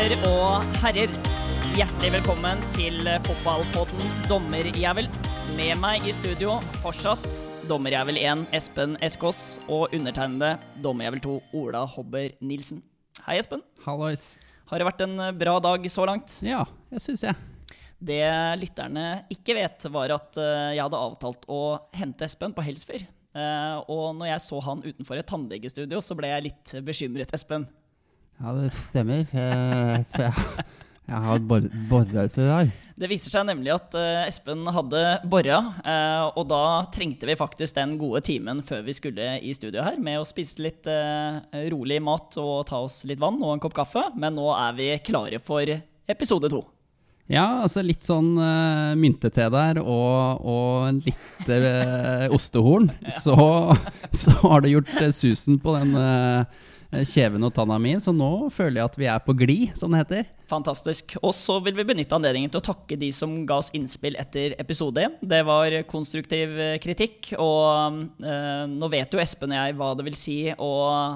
Damer og herrer, hjertelig velkommen til fotballpodden Dommerjævel. Med meg i studio fortsatt Dommerjævel 1 Espen Eskås og undertegnede Dommerjævel 2 Ola Hobber Nilsen. Hei, Espen. Hallois. Har det vært en bra dag så langt? Ja, jeg syns jeg. Det lytterne ikke vet, var at eh, jeg hadde avtalt å hente Espen på Helsfyr. Eh, og når jeg så han utenfor et tannlegestudio, så ble jeg litt bekymret, Espen. Ja, det stemmer. Eh, for jeg, jeg har bor borrelser her. Det viser seg nemlig at eh, Espen hadde bora, eh, og da trengte vi faktisk den gode timen før vi skulle i studio her, med å spise litt rolig mat og ta oss litt vann og en kopp kaffe. Men nå er vi klare for episode to. Ja, altså litt sånn uh, myntete der, og, og en lite uh, ostehorn. Så, så har det gjort uh, susen på den uh, kjeven og tanna mi, så nå føler jeg at vi er på glid, som det heter. Fantastisk. Og så vil vi benytte anledningen til å takke de som ga oss innspill etter episode 1. Det var konstruktiv kritikk, og eh, nå vet jo Espen og jeg hva det vil si å,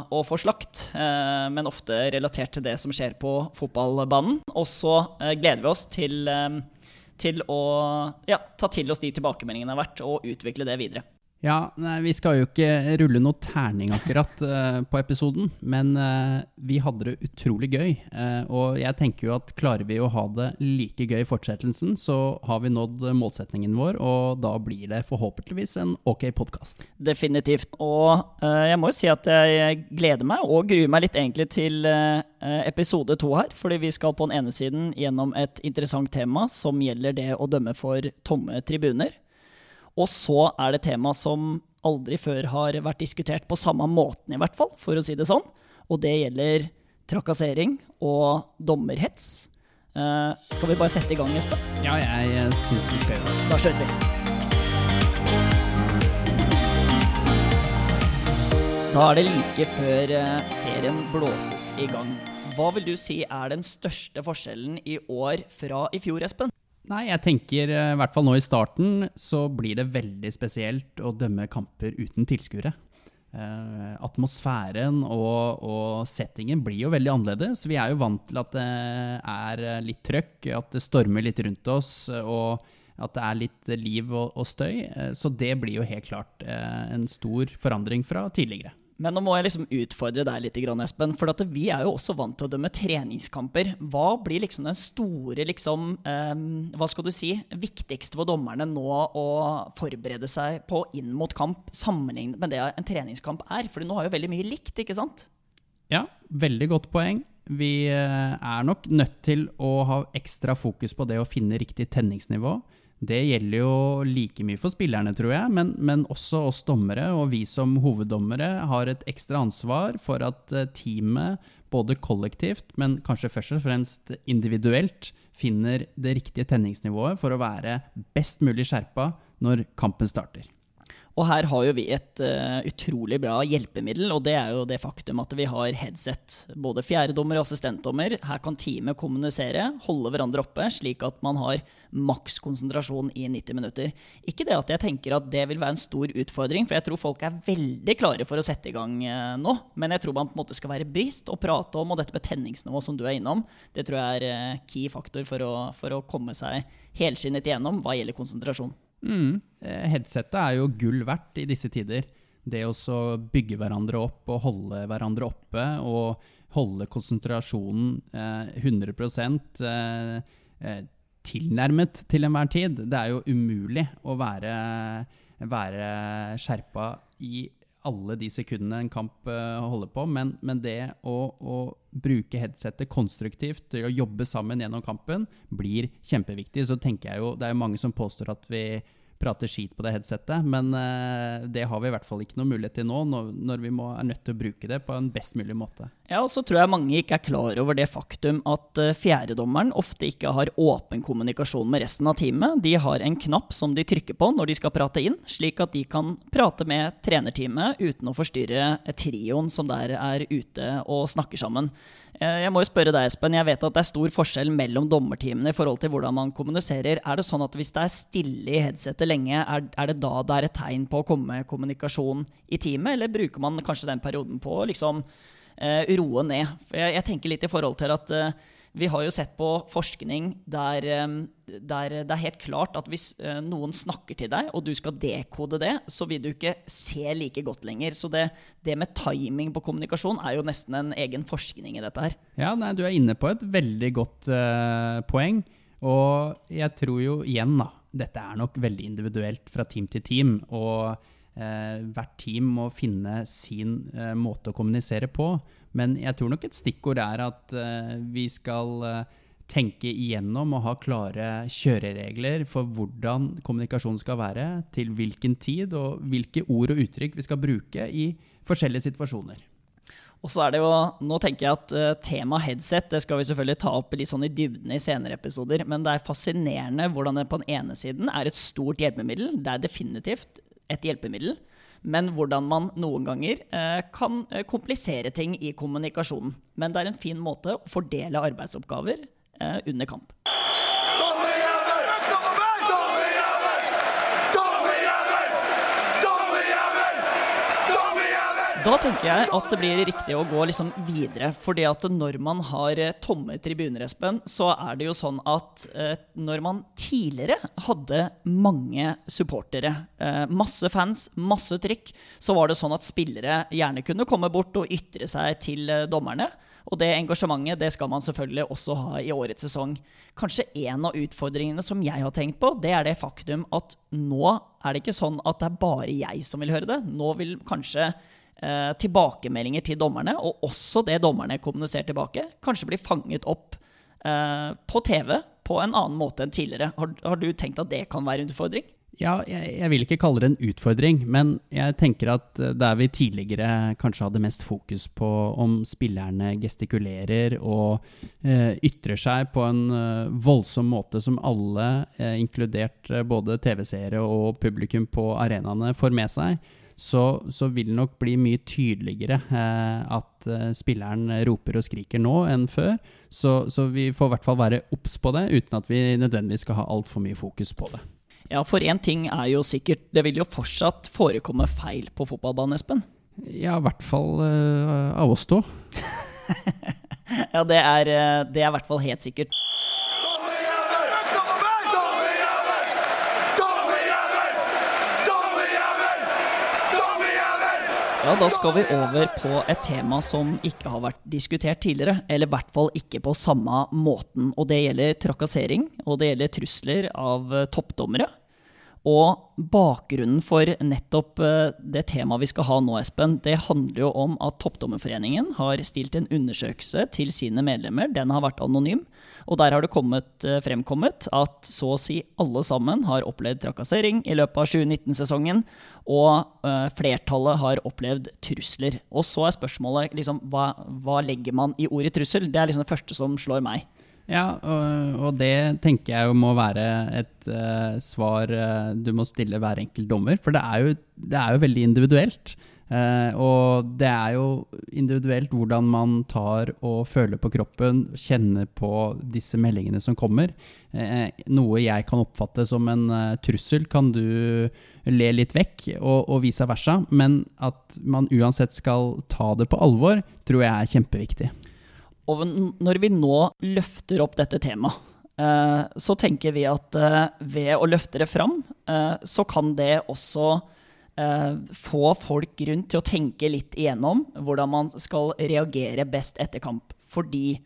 å få slakt, eh, men ofte relatert til det som skjer på fotballbanen. Og så eh, gleder vi oss til, til å ja, ta til oss de tilbakemeldingene har vært, og utvikle det videre. Ja, Vi skal jo ikke rulle noe terning akkurat uh, på episoden, men uh, vi hadde det utrolig gøy. Uh, og jeg tenker jo at klarer vi å ha det like gøy i fortsettelsen, så har vi nådd målsetningen vår, og da blir det forhåpentligvis en ok podkast. Definitivt. Og jeg må jo si at jeg gleder meg, og gruer meg litt egentlig til episode to her. Fordi vi skal på den ene siden gjennom et interessant tema som gjelder det å dømme for tomme tribuner. Og så er det tema som aldri før har vært diskutert på samme måten, i hvert fall, for å si det sånn. Og det gjelder trakassering og dommerhets. Uh, skal vi bare sette i gang, Espen? Ja, jeg, jeg syns vi skal gjøre det. Da kjører vi. Da er det like før eh, serien blåses i gang. Hva vil du si er den største forskjellen i år fra i fjor, Espen? Nei, jeg tenker eh, i hvert fall nå i starten så blir det veldig spesielt å dømme kamper uten tilskuere. Uh, atmosfæren og, og, settingen blir jo veldig annerledes. Vi er jo vant til at det er litt trøkk, at det stormer litt rundt oss, og at det er litt liv og, og støy. Uh, så det blir jo helt klart uh, en stor forandring fra tidligere. Men nå må jeg liksom utfordre deg litt, Espen. For vi er jo også vant til å dømme treningskamper. Hva blir liksom den store liksom, um, hva skal du si, viktigste for dommerne nå å forberede seg på inn mot kamp, sammenlignet med det en treningskamp er? For nå har jo veldig mye likt, ikke sant? Ja, veldig godt poeng. Vi eh, er nok nødt til å ha ekstra fokus på det å finne riktig tenningsnivå. Det gjelder jo like mye for spillerne, tror jeg, men, men, også oss dommere. Og vi som hoveddommere har et ekstra ansvar for at eh, teamet, både kollektivt, men kanskje først og fremst individuelt, finner det riktige tenningsnivået for å være best mulig skjerpa når kampen starter. Og her har jo vi et uh, utrolig bra hjelpemiddel, og det er jo det faktum at vi har headset. Både fjerdedommer og assistentdommer. Her kan teamet kommunisere, holde hverandre oppe, slik at man har maks konsentrasjon i 90 minutter. Ikke det at jeg tenker at det vil være en stor utfordring, for jeg tror folk er veldig klare for å sette i gang uh, nå. Men jeg tror man på en måte skal være bevisst og prate om, og dette med tenningsnivå som du er innom, det tror jeg er uh, key faktor for å, for å komme seg helskinnet igjennom hva gjelder konsentrasjon. Mm. Headsettet headsetet er jo gull verdt i disse tider. Det å bygge hverandre opp og holde hverandre oppe og holde konsentrasjonen eh, 100 eh, eh, tilnærmet til enhver tid. Det er jo umulig å være, være skjerpa i alle de sekundene en kamp uh, holder på, men, men det å, å, bruke headsetet konstruktivt å jobbe sammen gjennom kampen blir kjempeviktig. Så tenker jeg jo, Det er jo mange som påstår at vi prater skit på det headsetet. Men uh, det har vi i hvert fall ikke noe mulighet til nå, når, når vi må, er nødt til å bruke det på en best mulig måte. Ja, og så tror jeg mange ikke er klar over det faktum at uh, fjerdedommeren ofte ikke har åpen kommunikasjon med resten av teamet. De har en knapp som de trykker på når de skal prate inn, slik at de kan prate med trenerteamet uten å forstyrre trioen som der er ute og snakker sammen. Uh, jeg må jo spørre deg, Espen. Jeg vet at det er stor forskjell mellom dommerteamene i forhold til hvordan man kommuniserer. Er det sånn at hvis det er stille i headsetet lenge, er, det da det er et tegn på å komme kommunikasjon i teamet, eller bruker man kanskje den perioden på å liksom eh, roe ned. Jeg, jeg, tenker litt i forhold til at eh, vi har jo sett på forskning der, eh, der, det er helt klart at hvis eh, noen snakker til deg, og du skal dekode det, så vil du ikke se like godt lenger. Så det, det med timing på kommunikasjon er jo nesten en egen forskning i dette her. Ja, nei, du er inne på et veldig godt uh, poeng. Og jeg tror jo igjen, da, dette er nok veldig individuelt fra team til team. Og eh, hvert team må finne sin eh, måte å kommunisere på. Men jeg tror nok et stikkord er at eh, vi skal eh, tenke igjennom og ha klare kjøreregler for hvordan kommunikasjon skal være, til hvilken tid, og hvilke ord og uttrykk vi skal bruke i forskjellige situasjoner. Og så er det jo, Nå tenker jeg at tema headset det skal vi selvfølgelig ta opp litt sånn i dybden i senere episoder. Men det er fascinerende hvordan det på den ene siden er et stort hjelpemiddel. Det er definitivt et hjelpemiddel. Men hvordan man noen ganger uh, kan uh, komplisere ting i kommunikasjonen. Men det er en fin måte å fordele arbeidsoppgaver under kamp. Da tenker jeg at det blir riktig å gå liksom videre. fordi at når man har eh, tomme tribuner, Espen, så er det jo sånn at eh, når man tidligere hadde mange supportere, eh, masse fans, masse trykk, så var det sånn at spillere gjerne kunne komme bort og ytre seg til dommerne. Og det engasjementet det skal man selvfølgelig også ha i årets sesong. Kanskje en av utfordringene som jeg har tenkt på, det er det faktum at nå er det ikke sånn at det er bare jeg som vil høre det. Nå vil kanskje eh, tilbakemeldinger til dommerne, og også det dommerne kommuniserer tilbake, kanskje blir fanget opp eh, på TV på en annen måte enn tidligere. Har, har, du tenkt at det kan være en utfordring? Ja, jeg, jeg, vil ikke kalle det en utfordring, men jeg tenker at eh, der vi tidligere kanskje hadde mest fokus på om spillerne gestikulerer og eh, ytrer seg på en eh, voldsom måte som alle, eh, inkludert eh, både TV-seere og publikum på arenaene, får med seg, så, så, vil det nok bli mye tydeligere eh, at eh, spilleren roper og skriker nå enn før. Så, så vi får i hvert fall være obs på det, uten at vi nødvendigvis skal ha altfor mye fokus på det. Ja, for én ting er jo sikkert, det vil jo fortsatt forekomme feil på fotballbanen, Espen? Ja, i hvert fall uh, av oss to. ja, det er, eh, det er i hvert fall helt sikkert. Ja, Da skal vi over på et tema som ikke har vært diskutert tidligere. Eller i hvert fall ikke på samme måten. Og det gjelder trakassering, og det gjelder trusler av toppdommere. Og bakgrunnen for nettopp eh, det temaet vi skal ha nå, Espen, det handler jo om at Toppdommerforeningen har stilt en undersøkelse til sine medlemmer. Den har vært anonym. Og der har det kommet, eh, fremkommet at så å si alle sammen har opplevd trakassering i løpet av 2019-sesongen. Og uh, flertallet har opplevd trusler. Og så er spørsmålet liksom, hva, hva legger man i ordet trussel? Det er liksom det første som slår meg. Ja, og, og, det tenker jeg må være et uh, svar uh, du må stille hver enkelt dommer. For det er jo, det er jo veldig individuelt. Uh, og det er jo individuelt hvordan man tar og føler på kroppen, kjenner på disse meldingene som kommer. noe jeg kan oppfatte som en trussel, kan du le litt vekk, og, og vice versa. Men at man uansett skal ta det på alvor, tror jeg er kjempeviktig. Og når vi nå løfter opp dette temaet, eh, så tenker vi at eh, ved å løfte det fram, eh, så kan det også få folk rundt til å tenke litt igjennom hvordan man skal reagere best etter kamp. Fordi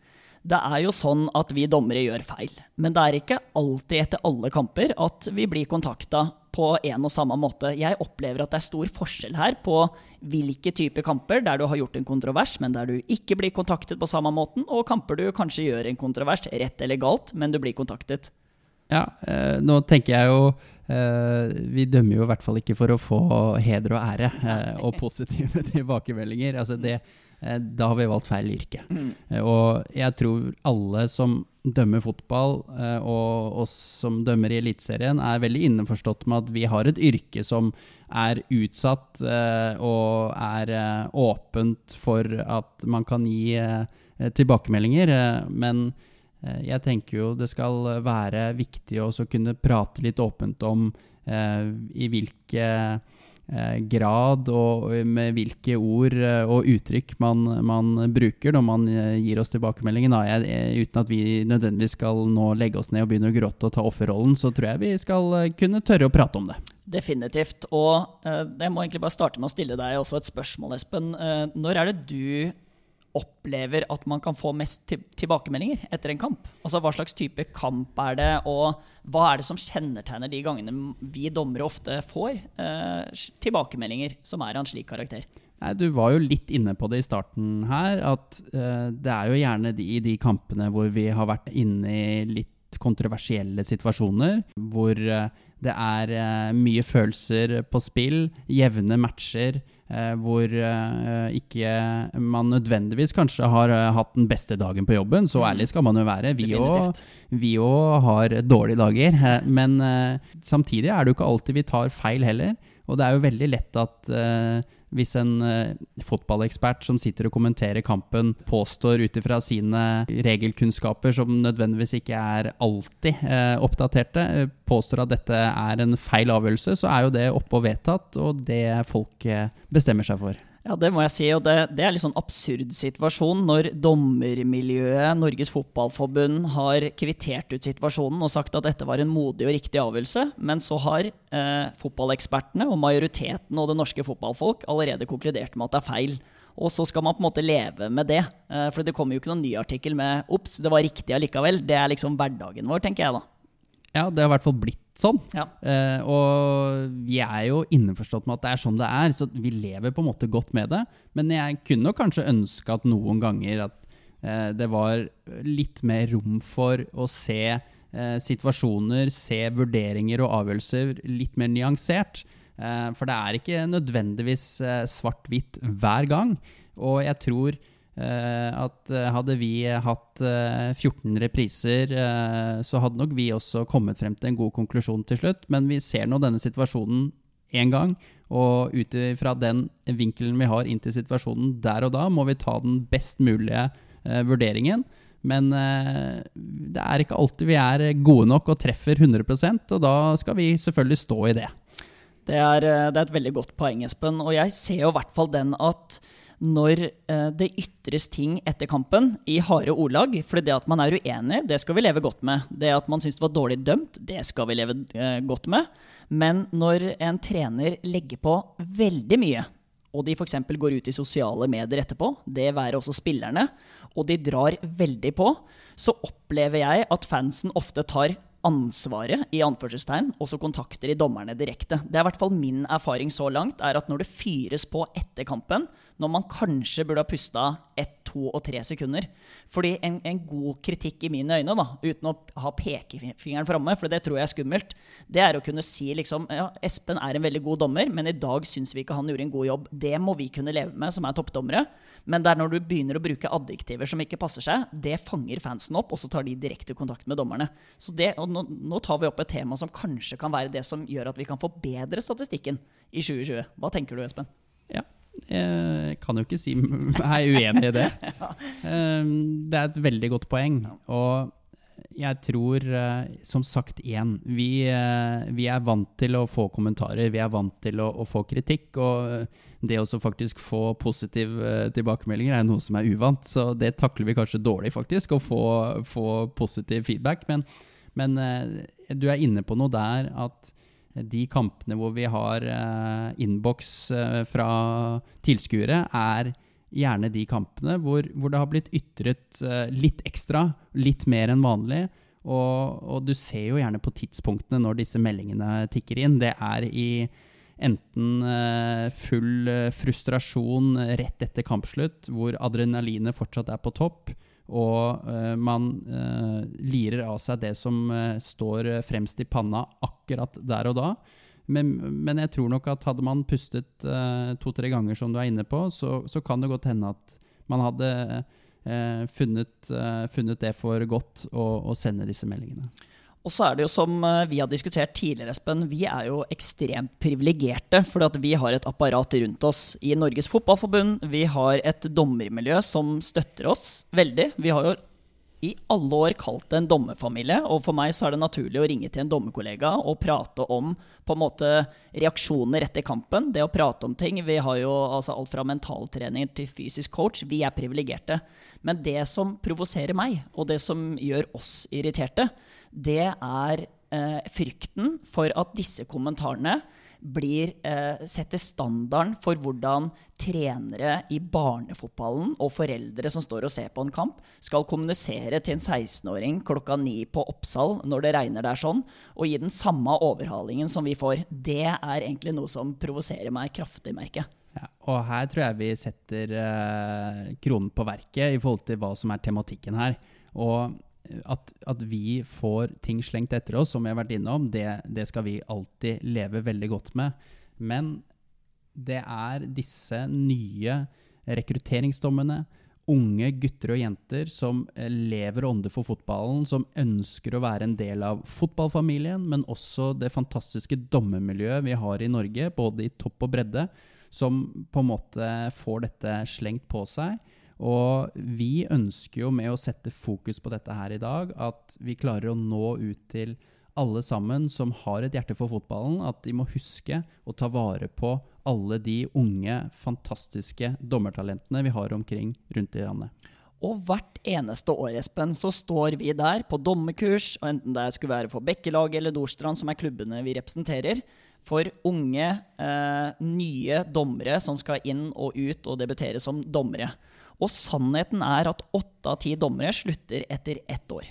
det er jo sånn at vi dommere gjør feil. Men det er ikke alltid etter alle kamper at vi blir kontakta på en og samme måte. Jeg opplever at det er stor forskjell her på hvilke typer kamper der du har gjort en kontrovers, men der du ikke blir kontaktet på samme måten, og kamper du kanskje gjør en kontrovers, rett eller galt, men du blir kontaktet. Ja, eh, nå tenker jeg jo eh, Vi dømmer jo i hvert fall ikke for å få heder og ære eh, og positive tilbakemeldinger. Altså det, eh, da har vi valgt feil yrke. Mm. Eh, og jeg tror alle som dømmer fotball, eh, og oss som dømmer i Eliteserien, er veldig innforstått med at vi har et yrke som er utsatt eh, og er eh, åpent for at man kan gi tilbakemeldinger. Men jeg tenker jo det skal være viktig å kunne prate litt åpent om i hvilke grad og med hvilke ord eh, og uttrykk man, man bruker når man eh, gir oss tilbakemeldingen. Jeg, eh, uten at vi nødvendigvis skal nå legge oss ned og begynne å gråte og ta offerrollen, så tror jeg vi skal eh, kunne tørre å prate om det. Definitivt. Og eh, jeg må egentlig bare starte med å stille deg også et spørsmål, Espen. Eh, når er det du opplever at man kan få mest tilbakemeldinger etter en kamp? Altså Hva slags type kamp er det, og hva er det som kjennetegner de gangene vi dommere ofte får eh, tilbakemeldinger som er av en slik karakter? Nei, Du var jo litt inne på det i starten her, at eh, det er jo gjerne de, de kampene hvor vi har vært inne i litt kontroversielle situasjoner, hvor eh, det er eh, mye følelser på spill, jevne matcher, hvor eh, ikke man nødvendigvis kanskje har eh, hatt den beste dagen på jobben. Så ærlig skal man jo være. Vi òg har dårlige dager. eh, Men eh, samtidig er det jo ikke alltid vi tar feil heller. Og det er jo veldig lett at eh, hvis en eh, fotballekspert som sitter og kommenterer kampen, påstår ut ifra sine regelkunnskaper, som nødvendigvis ikke er alltid eh, oppdaterte, eh, påstår at dette er en feil avgjørelse, så er jo det oppe og vedtatt, og det folk eh, bestemmer seg for. Ja, det må jeg si. Og det, det er en litt sånn absurd situasjon når dommermiljøet, Norges Fotballforbund, har kvittert ut situasjonen og sagt at dette var en modig og riktig avgjørelse. Men så har eh, fotballekspertene og majoriteten og det norske fotballfolk allerede konkludert med at det er feil. Og så skal man på en måte leve med det. Eh, for det kommer jo ikke noen ny artikkel med 'ops, det var riktig allikevel'. Det er liksom hverdagen vår, tenker jeg da. Ja, det har i hvert fall blitt sånn. Ja. Eh, og vi er jo innforstått med at det er sånn det er, så vi lever på en måte godt med det. Men jeg kunne kanskje ønske at noen ganger at eh, det var litt mer rom for å se eh, situasjoner, se vurderinger og avgjørelser litt mer nyansert. Eh, for det er ikke nødvendigvis eh, svart-hvitt hver gang. Og jeg tror at eh, hadde vi hatt eh, 14 repriser, eh, så hadde nok vi også kommet frem til en god konklusjon til slutt. Men vi ser nå denne situasjonen én gang, og ut ifra den vinkelen vi har inn til situasjonen der og da, må vi ta den best mulige eh, vurderingen. Men eh, det er ikke alltid vi er gode nok og treffer 100% og da skal vi selvfølgelig stå i det. Det er, eh, det er et veldig godt poeng, Espen. Og jeg ser jo i hvert fall den at når eh, det ytres ting etter kampen i harde ordlag For det at man er uenig, det skal vi leve godt med. Det at man syns det var dårlig dømt, det skal vi leve eh, godt med. Men når en trener legger på veldig mye, og de f.eks. går ut i sosiale medier etterpå, det være også spillerne, og de drar veldig på, så opplever jeg at fansen ofte tar ansvaret i anførselstegn, og så kontakter de dommerne direkte. Det er i hvert fall min erfaring så langt, er at når det fyres på etter kampen, når man kanskje burde ha pusta ett, to og tre sekunder Fordi en, en god kritikk i mine øyne, da, uten å ha pekefingeren framme, for det tror jeg er skummelt, det er å kunne si liksom ja, Espen er en veldig god dommer, men i dag syns vi ikke han gjorde en god jobb. Det må vi kunne leve med, som er toppdommere. Men det er når du begynner å bruke adjektiver som ikke passer seg, det fanger fansen opp, og så tar de direkte kontakt med dommerne. Så det, og nå, nå tar vi opp et tema som kanskje kan være det som gjør at vi kan forbedre statistikken i 2020. Hva tenker du, Espen? Ja. Jeg kan jo ikke si jeg er uenig i det. Um, Det er et veldig godt poeng. Og jeg tror, eh, som sagt igjen, vi, eh, vi er vant til å få kommentarer. Vi er vant til å, å få kritikk. Og det å faktisk få positive tilbakemeldinger er noe som er uvant. Så det takler vi kanskje dårlig, faktisk, å få, få positiv feedback. Men, men eh, du er inne på noe der at de kampene hvor vi har eh, innboks eh, fra tilskuere, er gjerne de kampene hvor, hvor det har blitt ytret eh, litt ekstra, litt mer enn vanlig. Og, og du ser jo gjerne på tidspunktene når disse meldingene tikker inn. Det er i enten eh, full eh, frustrasjon rett etter kampslutt, hvor adrenalinet fortsatt er på topp, og uh, man uh, lirer av seg det som uh, står fremst i panna akkurat der og da. Men, men jeg tror nok at hadde man pustet to-tre ganger, som du er inne på, så, så kan det godt hende at man hadde funnet, funnet det for godt å, å sende disse meldingene. Og så er det jo som eh, vi har diskutert tidligere, Espen, vi er jo ekstremt privilegerte. fordi vi har et apparat rundt oss i Norges Fotballforbund. Vi har et dommermiljø som støtter oss veldig. Vi har jo i alle år kalt det en dommerfamilie, og for meg så er det naturlig å ringe til en dommerkollega og prate om på en måte reaksjoner etter kampen. Det å prate om ting. Vi har jo altså alt fra mentaltrening til fysisk coach. Vi er privilegerte. Men det som provoserer meg, og det som gjør oss irriterte, det er eh, frykten for at disse kommentarene blir eh, setter standarden for hvordan trenere i barnefotballen og foreldre som står og ser på en kamp, skal kommunisere til en 16-åring klokka ni på Oppsal når det regner der sånn, og gi den samme overhalingen som vi får. Det er egentlig noe som provoserer meg kraftig, merker ja, og her tror jeg vi setter eh, kronen på verket i forhold til hva som er tematikken her. Og at, at, vi får ting slengt etter oss, som vi har vært innom, det, det, skal vi alltid leve veldig godt med. Men det er disse nye rekrutteringsdommene, unge gutter og jenter som lever og ånder for fotballen, som ønsker å være en del av fotballfamilien, men også det fantastiske dommermiljøet vi har i Norge, både i topp og bredde, som på en måte får dette slengt på seg. Og vi ønsker jo med å sette fokus på dette her i dag, at vi klarer å nå ut til alle sammen som har et hjerte for fotballen, at de må huske å ta vare på alle de unge, fantastiske dommertalentene vi har omkring rundt i landet. Og hvert eneste år Espen, så står vi der på dommerkurs, og enten det skulle være for Bekkelaget eller Nordstrand, som er klubbene vi representerer, for unge, eh, nye dommere som skal inn og ut og debutere som dommere. Og sannheten er at åtte av ti dommere slutter etter ett år.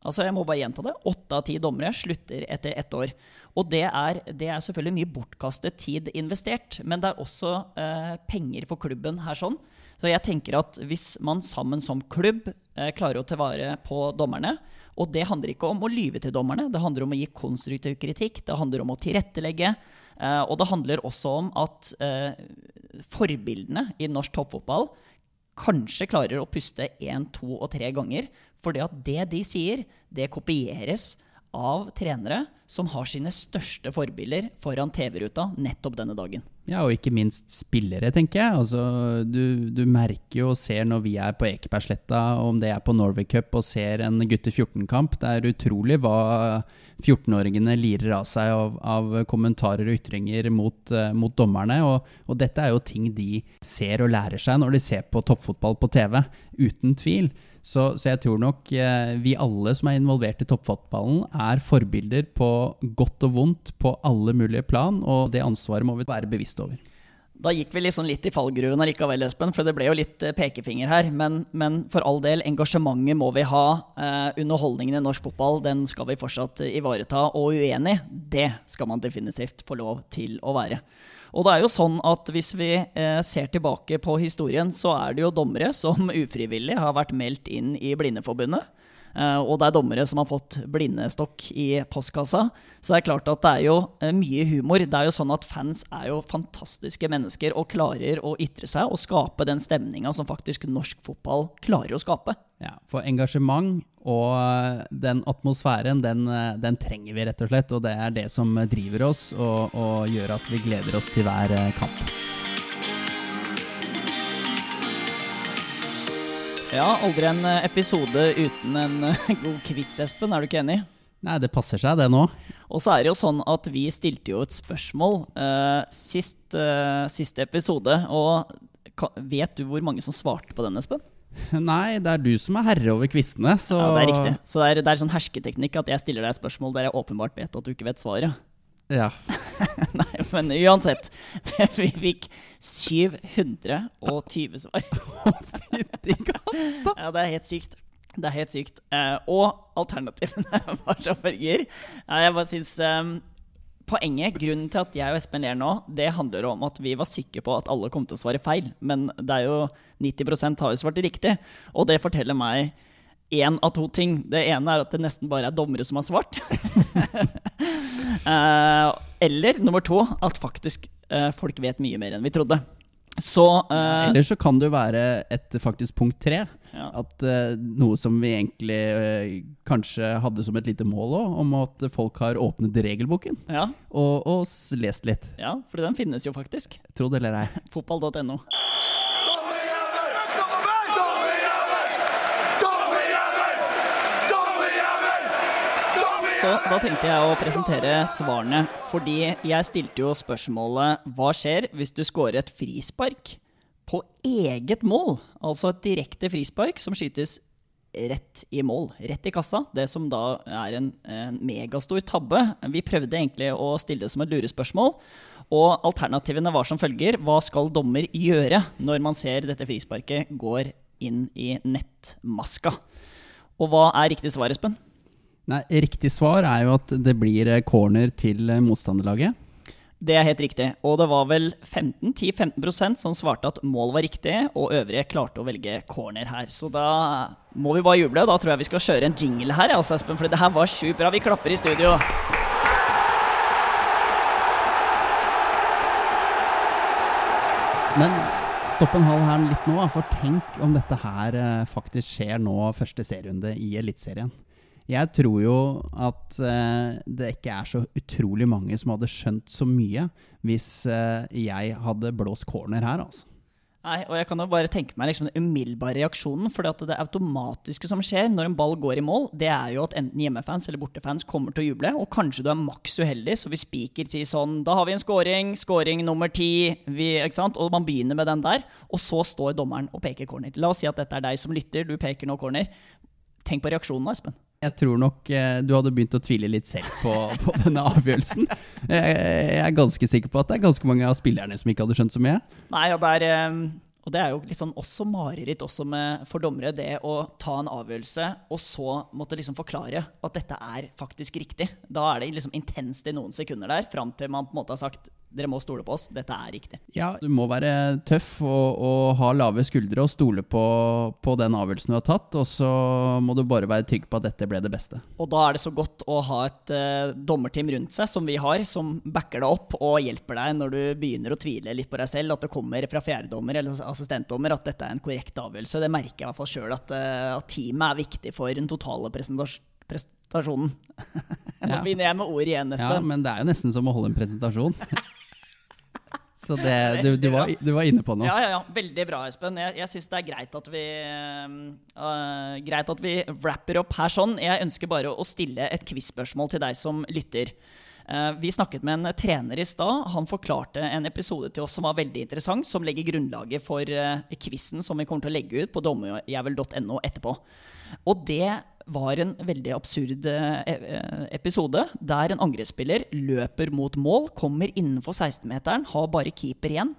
Altså jeg må bare gjenta det. Åtte av ti dommere slutter etter ett år. Og det er, det er, selvfølgelig mye bortkastet tid investert, men det er også eh, penger for klubben her sånn. Så jeg tenker at hvis man sammen som klubb eh, klarer å ta vare på dommerne, og det handler ikke om å lyve til dommerne, det handler om å gi konstruktiv kritikk, det handler om å tilrettelegge, eh, og det handler også om at eh, forbildene i norsk toppfotball kanskje klarer å puste én, to og tre ganger. Fordi at det de sier, det kopieres av trenere som har sine største forbilder foran TV-ruta nettopp denne dagen. Ja, og ikke minst spillere, tenker jeg. Altså, du, du, merker jo og ser når vi er på Ekebergsletta, om det er på Norway Cup og ser en gutte 14-kamp. Det er utrolig hva 14-åringene lirer av seg av, av, kommentarer og ytringer mot, uh, mot dommerne. Og, og, dette er jo ting de ser og lærer seg når de ser på toppfotball på TV, uten tvil. Så, så, jeg tror nok eh, vi alle som er involvert i toppfotballen, er forbilder på godt og vondt på alle mulige plan, og det ansvaret må vi være bevisst over. Da gikk vi liksom litt i fallgruven allikevel, Espen, for det ble jo litt eh, pekefinger her. Men, men for all del, engasjementet må vi ha. Eh, underholdningen i norsk fotball den skal vi fortsatt ivareta. Og uenig, det skal man definitivt få lov til å være. Og det er jo sånn at hvis vi eh, ser tilbake på historien, så er det jo dommere som ufrivillig har vært meldt inn i Blindeforbundet. Uh, og det er dommere som har fått blindestokk i postkassa. Så det er klart at det er jo uh, mye humor. Det er jo sånn at Fans er jo fantastiske mennesker og klarer å ytre seg og skape den stemninga som faktisk norsk fotball klarer å skape. Ja, For engasjement og eh, den atmosfæren, den, den, trenger vi rett og slett. Og det er det som driver oss og, og gjør at vi gleder oss til hver kamp. Ja, aldri en eh, episode uten en eh, god quiz, Espen. Er du ikke enig? Nei, det passer seg, det nå. Og så er det jo sånn at vi stilte jo et spørsmål uh, sist, uh, siste episode. Og vet du hvor mange som svarte på den, Espen? Nei, det er du som er herre over quizene, så Ja, det er riktig. Så det er, det er sånn hersketeknikk at jeg stiller deg et spørsmål der jeg åpenbart vet at du ikke vet svaret. Ja. Nei, men uansett. Vi fikk 720 svar. Fytti katta! Ja, det er helt sykt. Det er helt sykt. Eh, og alternativene var så følger. Jeg bare syns um, Poenget, grunnen til at jeg og Espen ler nå, det handler om at vi var sikre på at alle kom til å svare feil. Men det er jo 90% har jo svart riktig. Og det forteller meg én av to ting. Det ene er at det nesten bare er dommere som har svart. uh, eller nummer to, at faktisk uh, folk vet mye mer enn vi trodde. Så uh, Eller så kan det jo være et faktisk punkt tre. Ja. At noe som vi egentlig kanskje hadde som et lite mål òg, om at folk har åpnet regelboken ja. og, og, lest litt. Ja, for den finnes jo faktisk. Tro det eller ei. Fotball.no. Så da tenkte jeg å presentere svarene. Fordi jeg stilte jo spørsmålet hva skjer hvis du scorer et frispark på eget mål? Altså et direkte frispark som skytes rett i mål, rett i kassa. Det som da er en, en megastor tabbe. Vi prøvde egentlig å stille det som et lurespørsmål. Og alternativene var som følger. Hva skal dommer gjøre når man ser dette frisparket går inn i nettmaska? Og hva er riktig svar, Espen? Nei, Riktig svar er jo at det blir eh, corner til eh, motstanderlaget. Det er helt riktig. Og det var vel 15-10-15% som svarte at mål var riktig, og øvrige klarte å velge corner her. Så da må vi bare juble. Da tror jeg vi skal kjøre en jingle her, altså, Espen, for det her var sjukt bra. Vi klapper i studio. Men stopp en halv her litt nå, for tenk om dette her eh, faktisk skjer nå første serierunde i Eliteserien. Jeg tror jo at eh, det ikke er så utrolig mange som hadde skjønt så mye hvis eh, jeg hadde blåst corner her, altså. Nei, og jeg kan jo bare tenke meg liksom den umiddelbare reaksjonen. For det automatiske som skjer når en ball går i mål, det er jo at enten hjemmefans eller bortefans kommer til å juble. Og kanskje du er maks uheldig, så hvis spiker sier sånn Da har vi en scoring, scoring nummer ti. Og man begynner med den der. Og så står dommeren og peker corner. La oss si at dette er deg som lytter, du peker nå corner. Tenk på reaksjonen da, Espen. Jeg tror nok eh, du hadde begynt å tvile litt selv på, på denne avgjørelsen. Jeg, jeg, er ganske sikker på at det er ganske mange av spillerne som ikke hadde skjønt så mye. Nei, og det er, eh, og det er jo sånn også mareritt også med, for dommere, det å ta en avgjørelse og så måtte liksom forklare at dette er faktisk riktig. Da er det liksom intenst i noen sekunder der, fram til man på en måte har sagt dere må stole på oss, dette er riktig. Ja, du må være tøff og, og ha lave skuldre og stole på, på, den avgjørelsen du har tatt, og så må du bare være trygg på at dette ble det beste. Og da er det så godt å ha et uh, dommerteam rundt seg, som vi har, som backer deg opp og hjelper deg når du begynner å tvile litt på deg selv, at det kommer fra fjerdedommer eller assistentdommer at dette er en korrekt avgjørelse. Det merker jeg i hvert fall sjøl, at, uh, at, teamet er viktig for den totale presentasjonen. Nå ja. begynner jeg med ord igjen, Espen. Ja, men det er jo nesten som å holde en presentasjon. Så det, du, du, var, du, var, inne på noe. Ja, ja, ja. Veldig bra, Espen. Jeg, jeg syns det er greit at vi uh, Greit at vi wrapper opp her sånn. Jeg ønsker bare å stille et quiz-spørsmål til deg som lytter. Uh, vi snakket med en trener i stad. Han forklarte en episode til oss som var veldig interessant, som legger grunnlaget for uh, quizen som vi kommer til å legge ut på dommerjævel.no etterpå. Og det var en veldig absurd eh, eh, episode der en angrepsspiller løper mot mål, kommer innenfor 16-meteren, har bare keeper igjen.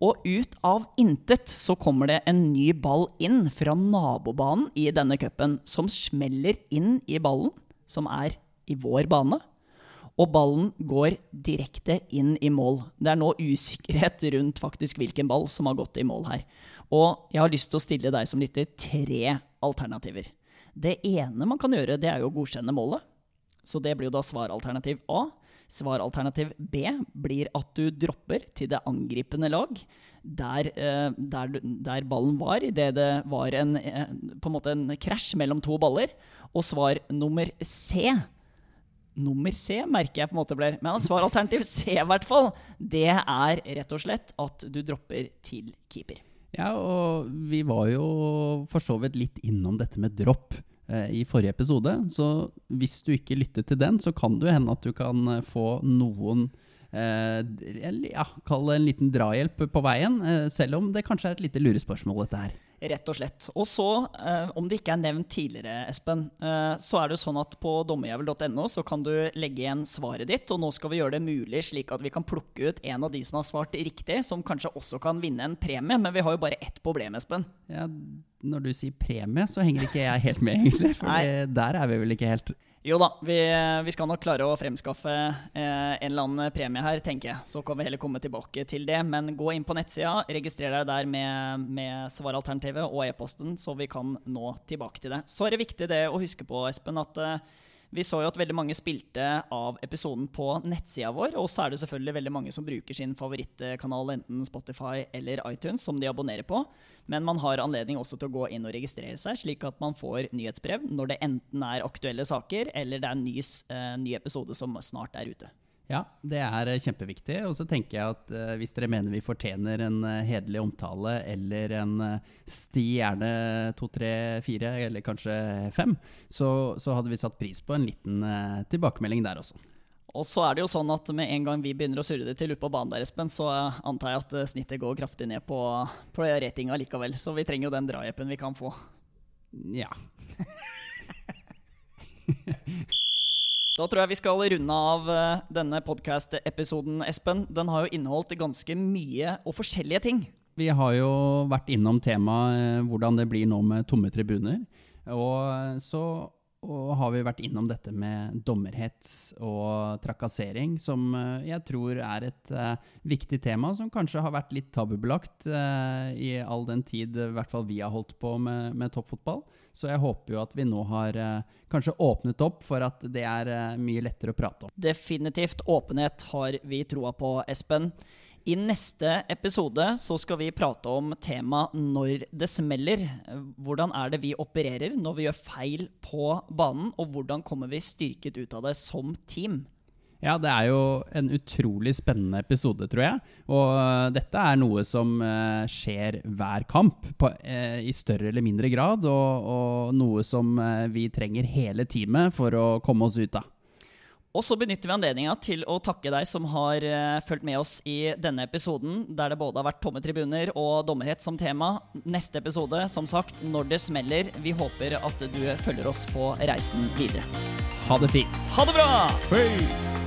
Og ut av intet så kommer det en ny ball inn fra nabobanen i denne cupen, som smeller inn i ballen, som er i vår bane. Og ballen går direkte inn i mål. Det er nå usikkerhet rundt faktisk hvilken ball som har gått i mål her. Og jeg har lyst til å stille deg som lytter tre alternativer. Det ene man kan gjøre, det er jo å godkjenne målet. Så det blir jo da svaralternativ A. Svaralternativ B blir at du dropper til det angripende lag der, eh, der, der ballen var, idet det var en, eh, på en måte en krasj mellom to baller. Og svar nummer C Nummer C merker jeg på en måte blir Men svaralternativ C, i hvert fall, det er rett og slett at du dropper til keeper. Ja, og vi var jo for så vidt litt innom dette med dropp eh, i forrige episode. Så hvis du ikke lyttet til den, så kan det hende at du kan eh, få noen eh, ja, Kall det en liten drahjelp på veien, eh, selv om det kanskje er et lite lurespørsmål, dette her. Rett og slett. Og så, eh, om det ikke er nevnt tidligere, Espen, eh, så er det jo sånn at på dommerjævel.no så kan du legge igjen svaret ditt, og nå skal vi gjøre det mulig slik at vi kan plukke ut en av de som har svart riktig, som kanskje også kan vinne en premie, men vi har jo bare ett problem, Espen. Ja, når du sier premie, så henger ikke jeg helt med, egentlig. For der er vi vel ikke helt. Jo da, vi, vi, skal nok klare å fremskaffe eh, en eller annen premie her, tenker jeg. Så kan vi heller komme tilbake til det. Men gå inn på nettsida, registrer deg der med, med svaralternativet og e-posten, så vi kan nå tilbake til det. Så er det viktig det å huske på, Espen, at eh, vi så jo at veldig mange spilte av episoden på nettsida vår. Og så er det selvfølgelig veldig mange som bruker sin favorittkanal, enten Spotify eller iTunes, som de abonnerer på. Men man har anledning også til å gå inn og registrere seg, slik at man får nyhetsbrev når det enten er aktuelle saker, eller det er en ny, uh, ny episode som snart er ute. Ja, det er eh, kjempeviktig. Og så tenker jeg at uh, hvis dere mener vi fortjener en uh, hederlig omtale eller en uh, stjerne to, tre, fire, eller kanskje fem, så, så, hadde vi satt pris på en liten tilbakemelding der også. Og så er det jo sånn at med en gang vi begynner å surre det til ute på banen der, Espen, så antar jeg at snittet går kraftig ned på, på ratinga likevel. Så vi trenger jo den drahjelpen vi kan få. Ja. Da tror jeg vi skal runde av eh, denne podkast-episoden, Espen. Den har jo inneholdt ganske mye og forskjellige ting. Vi har jo vært innom temaet eh, hvordan det blir nå med tomme tribuner. Og eh, så og har vi vært innom dette med dommerhets og trakassering, som jeg tror er et uh, viktig tema som kanskje har vært litt tabubelagt uh, i all den tid i hvert fall vi har holdt på med, med toppfotball. Så jeg håper jo at vi nå har uh, kanskje åpnet opp for at det er mye lettere å prate om. Definitivt åpenhet har vi troa på, Espen. I neste episode så skal vi prate om temaet 'når det smeller'. Hvordan er det vi opererer når vi gjør feil på banen, og hvordan kommer vi styrket ut av det som team? Ja, det er jo en utrolig spennende episode, tror jeg. Og eh, dette er noe som uh, skjer hver kamp, på, uh, i større eller mindre grad. Og, og noe som vi trenger hele teamet for å komme oss ut av. Og så benytter vi anledninga til å takke deg som har uh, fulgt med oss i denne episoden, der det både har vært tomme tribuner og dommerhet som tema. Neste episode, som sagt, når det smeller. Vi håper at du følger oss på reisen videre. Ha det fint. Ha det bra! Hei!